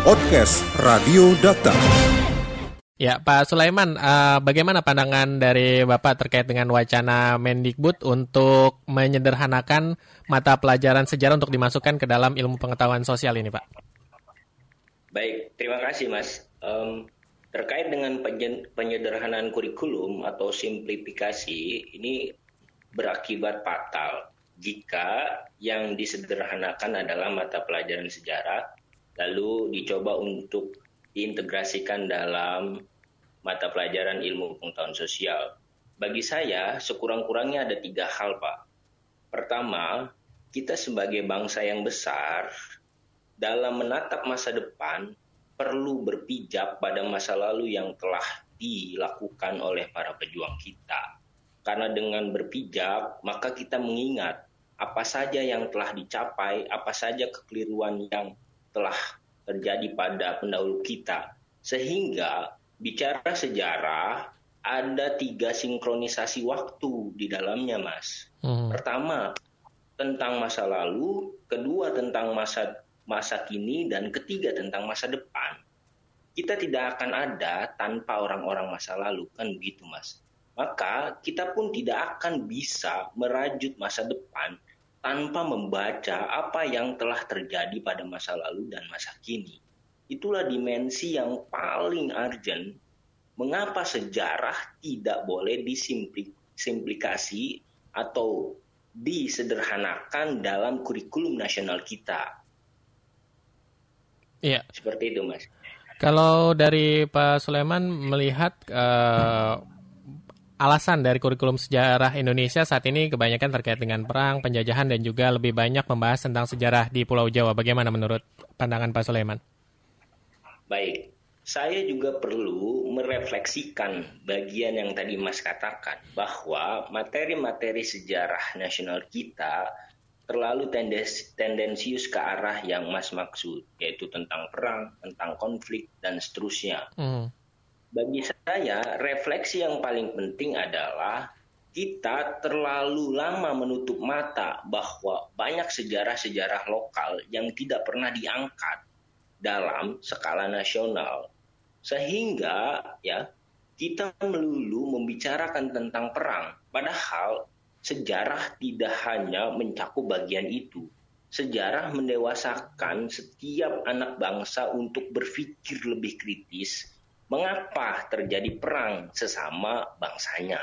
Podcast Radio Data. Ya, Pak Sulaiman, uh, bagaimana pandangan dari Bapak terkait dengan wacana Mendikbud untuk menyederhanakan mata pelajaran sejarah untuk dimasukkan ke dalam ilmu pengetahuan sosial ini, Pak? Baik, terima kasih, Mas. Um, terkait dengan penyederhanaan kurikulum atau simplifikasi, ini berakibat fatal jika yang disederhanakan adalah mata pelajaran sejarah, lalu dicoba untuk diintegrasikan dalam mata pelajaran ilmu pengetahuan sosial. Bagi saya, sekurang-kurangnya ada tiga hal, Pak. Pertama, kita sebagai bangsa yang besar, dalam menatap masa depan, perlu berpijak pada masa lalu yang telah dilakukan oleh para pejuang kita. Karena dengan berpijak, maka kita mengingat apa saja yang telah dicapai, apa saja kekeliruan yang telah terjadi pada pendahulu kita. Sehingga bicara sejarah ada tiga sinkronisasi waktu di dalamnya, Mas. Hmm. Pertama tentang masa lalu, kedua tentang masa masa kini, dan ketiga tentang masa depan. Kita tidak akan ada tanpa orang-orang masa lalu, kan begitu, Mas. Maka kita pun tidak akan bisa merajut masa depan tanpa membaca apa yang telah terjadi pada masa lalu dan masa kini. Itulah dimensi yang paling urgent mengapa sejarah tidak boleh disimplikasi atau disederhanakan dalam kurikulum nasional kita. Iya. Seperti itu, Mas. Kalau dari Pak Sulaiman melihat uh, alasan dari kurikulum sejarah Indonesia saat ini kebanyakan terkait dengan perang, penjajahan, dan juga lebih banyak membahas tentang sejarah di Pulau Jawa. Bagaimana menurut pandangan Pak Sulaiman? Baik, saya juga perlu merefleksikan bagian yang tadi Mas katakan, bahwa materi-materi sejarah nasional kita terlalu tendensius ke arah yang Mas maksud, yaitu tentang perang, tentang konflik, dan seterusnya. Hmm bagi saya refleksi yang paling penting adalah kita terlalu lama menutup mata bahwa banyak sejarah-sejarah lokal yang tidak pernah diangkat dalam skala nasional. Sehingga ya kita melulu membicarakan tentang perang. Padahal sejarah tidak hanya mencakup bagian itu. Sejarah mendewasakan setiap anak bangsa untuk berpikir lebih kritis Mengapa terjadi perang sesama bangsanya?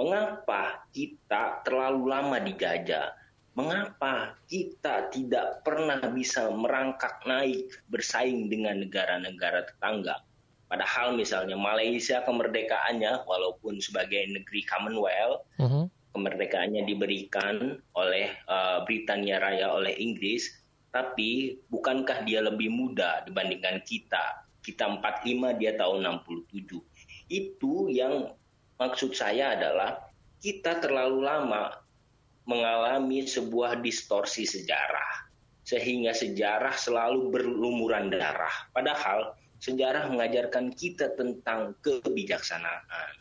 Mengapa kita terlalu lama dijajah? Mengapa kita tidak pernah bisa merangkak naik bersaing dengan negara-negara tetangga? Padahal misalnya Malaysia kemerdekaannya walaupun sebagai negeri Commonwealth, uh -huh. kemerdekaannya diberikan oleh uh, Britania Raya oleh Inggris, tapi bukankah dia lebih muda dibandingkan kita? Kita 45 dia tahun 67 itu yang maksud saya adalah kita terlalu lama mengalami sebuah distorsi sejarah. Sehingga sejarah selalu berlumuran darah. Padahal sejarah mengajarkan kita tentang kebijaksanaan.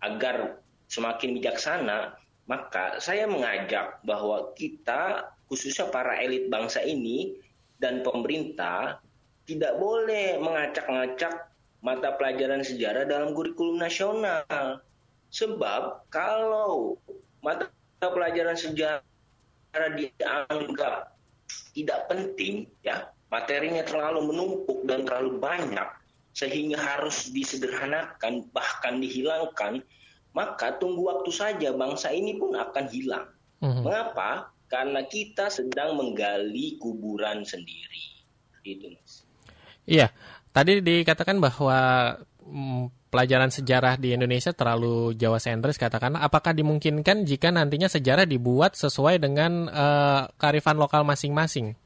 Agar semakin bijaksana maka saya mengajak bahwa kita khususnya para elit bangsa ini dan pemerintah tidak boleh mengacak-ngacak mata pelajaran sejarah dalam kurikulum nasional. Sebab kalau mata pelajaran sejarah dianggap tidak penting, ya materinya terlalu menumpuk dan terlalu banyak, sehingga harus disederhanakan bahkan dihilangkan, maka tunggu waktu saja bangsa ini pun akan hilang. Mm-hmm. Mengapa? Karena kita sedang menggali kuburan sendiri. Itu, Mas. Iya, tadi dikatakan bahwa mm, pelajaran sejarah di Indonesia terlalu Jawa sentris katakan apakah dimungkinkan jika nantinya sejarah dibuat sesuai dengan uh, kearifan lokal masing-masing?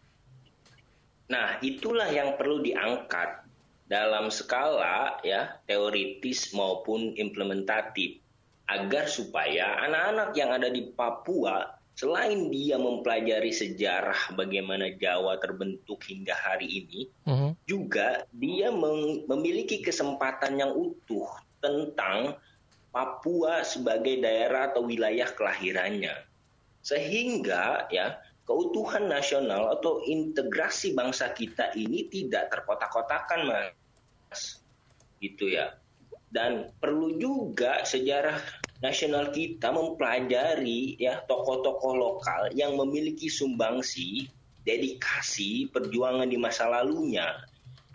Nah, itulah yang perlu diangkat dalam skala ya teoritis maupun implementatif agar supaya anak-anak yang ada di Papua selain dia mempelajari sejarah bagaimana Jawa terbentuk hingga hari ini, uh-huh. juga dia memiliki kesempatan yang utuh tentang Papua sebagai daerah atau wilayah kelahirannya. Sehingga ya keutuhan nasional atau integrasi bangsa kita ini tidak terkotak-kotakan, Mas. Gitu ya. Dan perlu juga sejarah nasional kita mempelajari ya tokoh-tokoh lokal yang memiliki sumbangsi, dedikasi, perjuangan di masa lalunya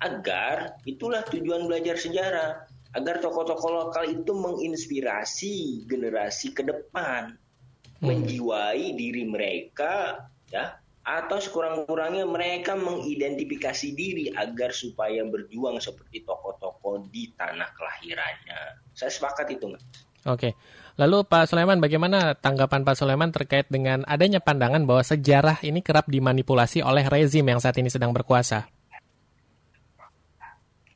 agar itulah tujuan belajar sejarah agar tokoh-tokoh lokal itu menginspirasi generasi ke depan hmm. menjiwai diri mereka ya atau sekurang-kurangnya mereka mengidentifikasi diri agar supaya berjuang seperti tokoh-tokoh di tanah kelahirannya. Saya sepakat itu, Mas. Oke. Lalu Pak Sulaiman, bagaimana tanggapan Pak Sulaiman terkait dengan adanya pandangan bahwa sejarah ini kerap dimanipulasi oleh rezim yang saat ini sedang berkuasa?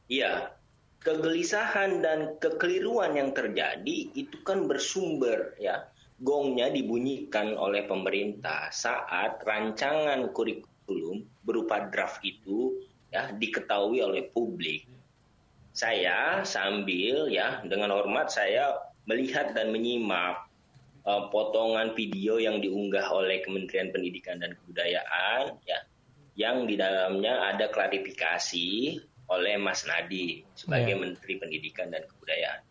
Iya, kegelisahan dan kekeliruan yang terjadi itu kan bersumber ya gongnya dibunyikan oleh pemerintah saat rancangan kurikulum berupa draft itu ya diketahui oleh publik. Saya sambil ya dengan hormat saya melihat dan menyimak uh, potongan video yang diunggah oleh Kementerian Pendidikan dan Kebudayaan ya yang di dalamnya ada klarifikasi oleh Mas Nadi sebagai yeah. Menteri Pendidikan dan Kebudayaan.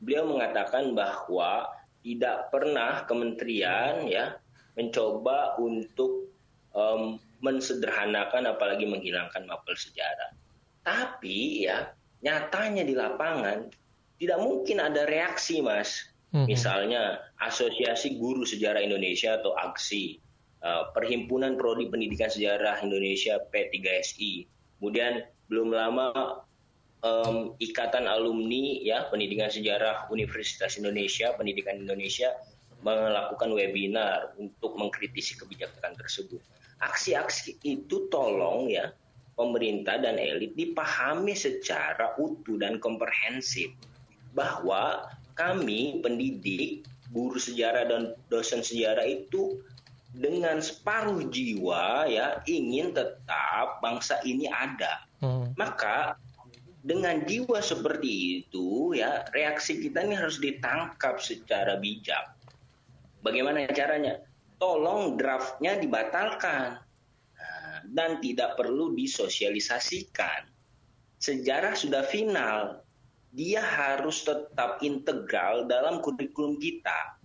Beliau mengatakan bahwa tidak pernah kementerian ya mencoba untuk um, mensederhanakan apalagi menghilangkan mapel sejarah. Tapi ya nyatanya di lapangan tidak mungkin ada reaksi mas. Hmm. Misalnya Asosiasi Guru Sejarah Indonesia atau AGSI, uh, Perhimpunan Prodi Pendidikan Sejarah Indonesia P3SI. Kemudian belum lama um, Ikatan Alumni ya Pendidikan Sejarah Universitas Indonesia, Pendidikan Indonesia melakukan webinar untuk mengkritisi kebijakan tersebut. Aksi-aksi itu tolong ya pemerintah dan elit dipahami secara utuh dan komprehensif bahwa kami pendidik, guru sejarah dan dosen sejarah itu dengan separuh jiwa ya ingin tetap bangsa ini ada. Hmm. Maka dengan jiwa seperti itu ya reaksi kita ini harus ditangkap secara bijak. Bagaimana caranya? Tolong draftnya dibatalkan nah, dan tidak perlu disosialisasikan. Sejarah sudah final, dia harus tetap integral dalam kurikulum kita.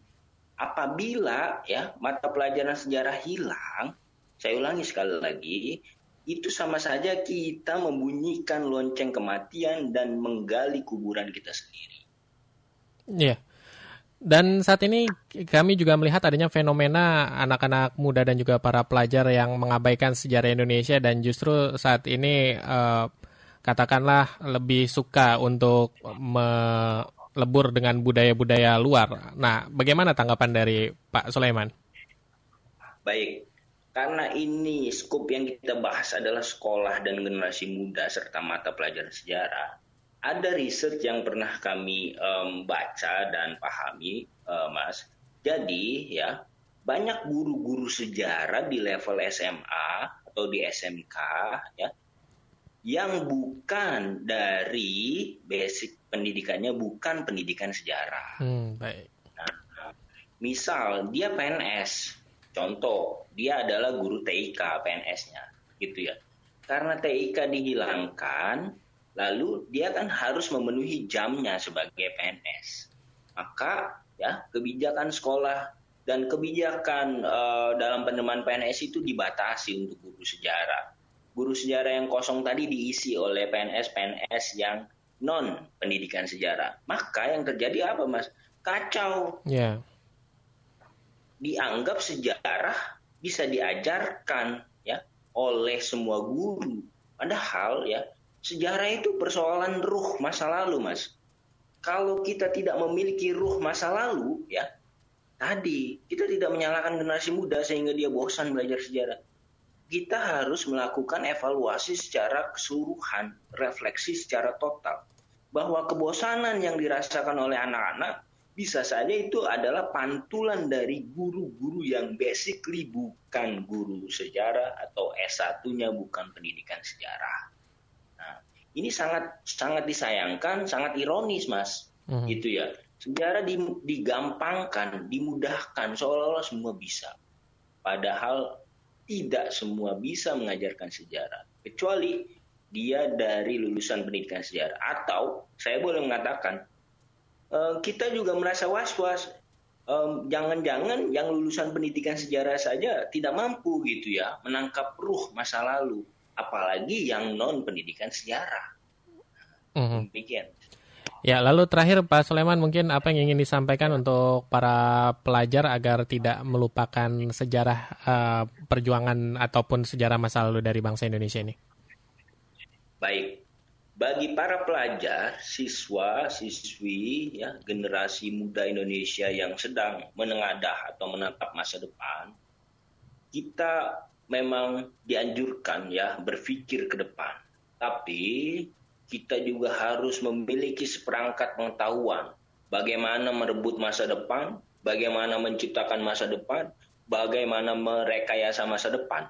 Apabila ya mata pelajaran sejarah hilang, saya ulangi sekali lagi, itu sama saja kita membunyikan lonceng kematian dan menggali kuburan kita sendiri. Iya. Dan saat ini kami juga melihat adanya fenomena anak-anak muda dan juga para pelajar yang mengabaikan sejarah Indonesia dan justru saat ini eh, katakanlah lebih suka untuk melebur dengan budaya-budaya luar. Nah, bagaimana tanggapan dari Pak Sulaiman? Baik, karena ini skup yang kita bahas adalah sekolah dan generasi muda serta mata pelajaran sejarah. Ada riset yang pernah kami um, baca dan pahami, uh, Mas. Jadi ya banyak guru-guru sejarah di level SMA atau di SMK ya yang bukan dari basic pendidikannya bukan pendidikan sejarah. Hmm, baik. Nah, misal dia PNS, Contoh, dia adalah guru TIK PNS-nya, gitu ya. Karena TIK dihilangkan, lalu dia kan harus memenuhi jamnya sebagai PNS. Maka ya kebijakan sekolah dan kebijakan uh, dalam penerimaan PNS itu dibatasi untuk guru sejarah. Guru sejarah yang kosong tadi diisi oleh PNS-PNS yang non pendidikan sejarah. Maka yang terjadi apa, Mas? Kacau. Yeah dianggap sejarah bisa diajarkan ya oleh semua guru. Padahal ya sejarah itu persoalan ruh masa lalu, Mas. Kalau kita tidak memiliki ruh masa lalu, ya tadi kita tidak menyalahkan generasi muda sehingga dia bosan belajar sejarah. Kita harus melakukan evaluasi secara keseluruhan, refleksi secara total bahwa kebosanan yang dirasakan oleh anak-anak bisa saja itu adalah pantulan dari guru-guru yang basically bukan guru sejarah atau S1-nya bukan pendidikan sejarah. Nah, ini sangat sangat disayangkan, sangat ironis, Mas. Hmm. Gitu ya. Sejarah digampangkan, dimudahkan seolah-olah semua bisa. Padahal tidak semua bisa mengajarkan sejarah kecuali dia dari lulusan pendidikan sejarah. Atau saya boleh mengatakan eh, kita juga merasa was-was. Jangan-jangan yang lulusan pendidikan sejarah saja tidak mampu gitu ya menangkap ruh masa lalu. Apalagi yang non pendidikan sejarah. Mm demikian Ya, lalu terakhir Pak Sulaiman mungkin apa yang ingin disampaikan untuk para pelajar agar tidak melupakan sejarah uh, perjuangan ataupun sejarah masa lalu dari bangsa Indonesia ini? Baik, bagi para pelajar, siswa, siswi, ya, generasi muda Indonesia yang sedang menengadah atau menatap masa depan, kita memang dianjurkan ya berpikir ke depan. Tapi kita juga harus memiliki seperangkat pengetahuan bagaimana merebut masa depan, bagaimana menciptakan masa depan, bagaimana merekayasa masa depan.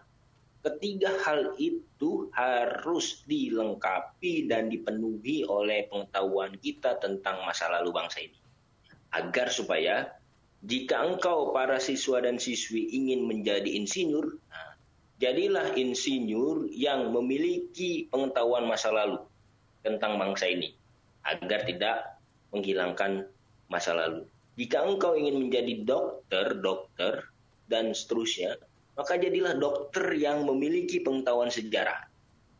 Ketiga hal itu harus dilengkapi dan dipenuhi oleh pengetahuan kita tentang masa lalu bangsa ini. Agar supaya jika engkau para siswa dan siswi ingin menjadi insinyur, nah, jadilah insinyur yang memiliki pengetahuan masa lalu tentang bangsa ini agar tidak menghilangkan masa lalu. Jika engkau ingin menjadi dokter, dokter, dan seterusnya, maka jadilah dokter yang memiliki pengetahuan sejarah.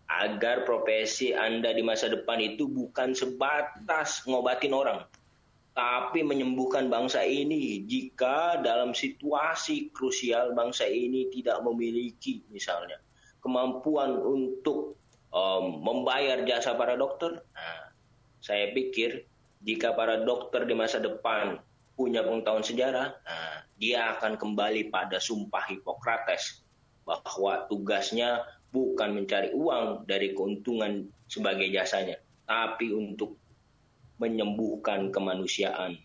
Agar profesi Anda di masa depan itu bukan sebatas ngobatin orang, tapi menyembuhkan bangsa ini jika dalam situasi krusial bangsa ini tidak memiliki misalnya kemampuan untuk um, membayar jasa para dokter. Nah, saya pikir jika para dokter di masa depan punya pengetahuan sejarah, nah, dia akan kembali pada sumpah Hippocrates bahwa tugasnya bukan mencari uang dari keuntungan sebagai jasanya, tapi untuk menyembuhkan kemanusiaan.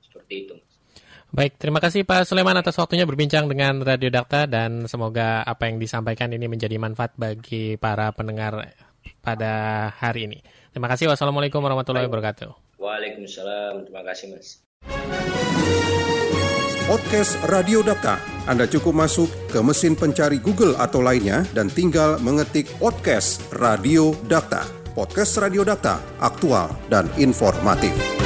Seperti itu. Baik, terima kasih Pak Sulaiman atas waktunya berbincang dengan Radio Dakta dan semoga apa yang disampaikan ini menjadi manfaat bagi para pendengar pada hari ini. Terima kasih. Wassalamualaikum warahmatullahi wabarakatuh. Waalaikumsalam. Terima kasih Mas. Podcast Radio Dakta. Anda cukup masuk ke mesin pencari Google atau lainnya dan tinggal mengetik podcast Radio Dakta. Podcast Radio Dakta, aktual dan informatif.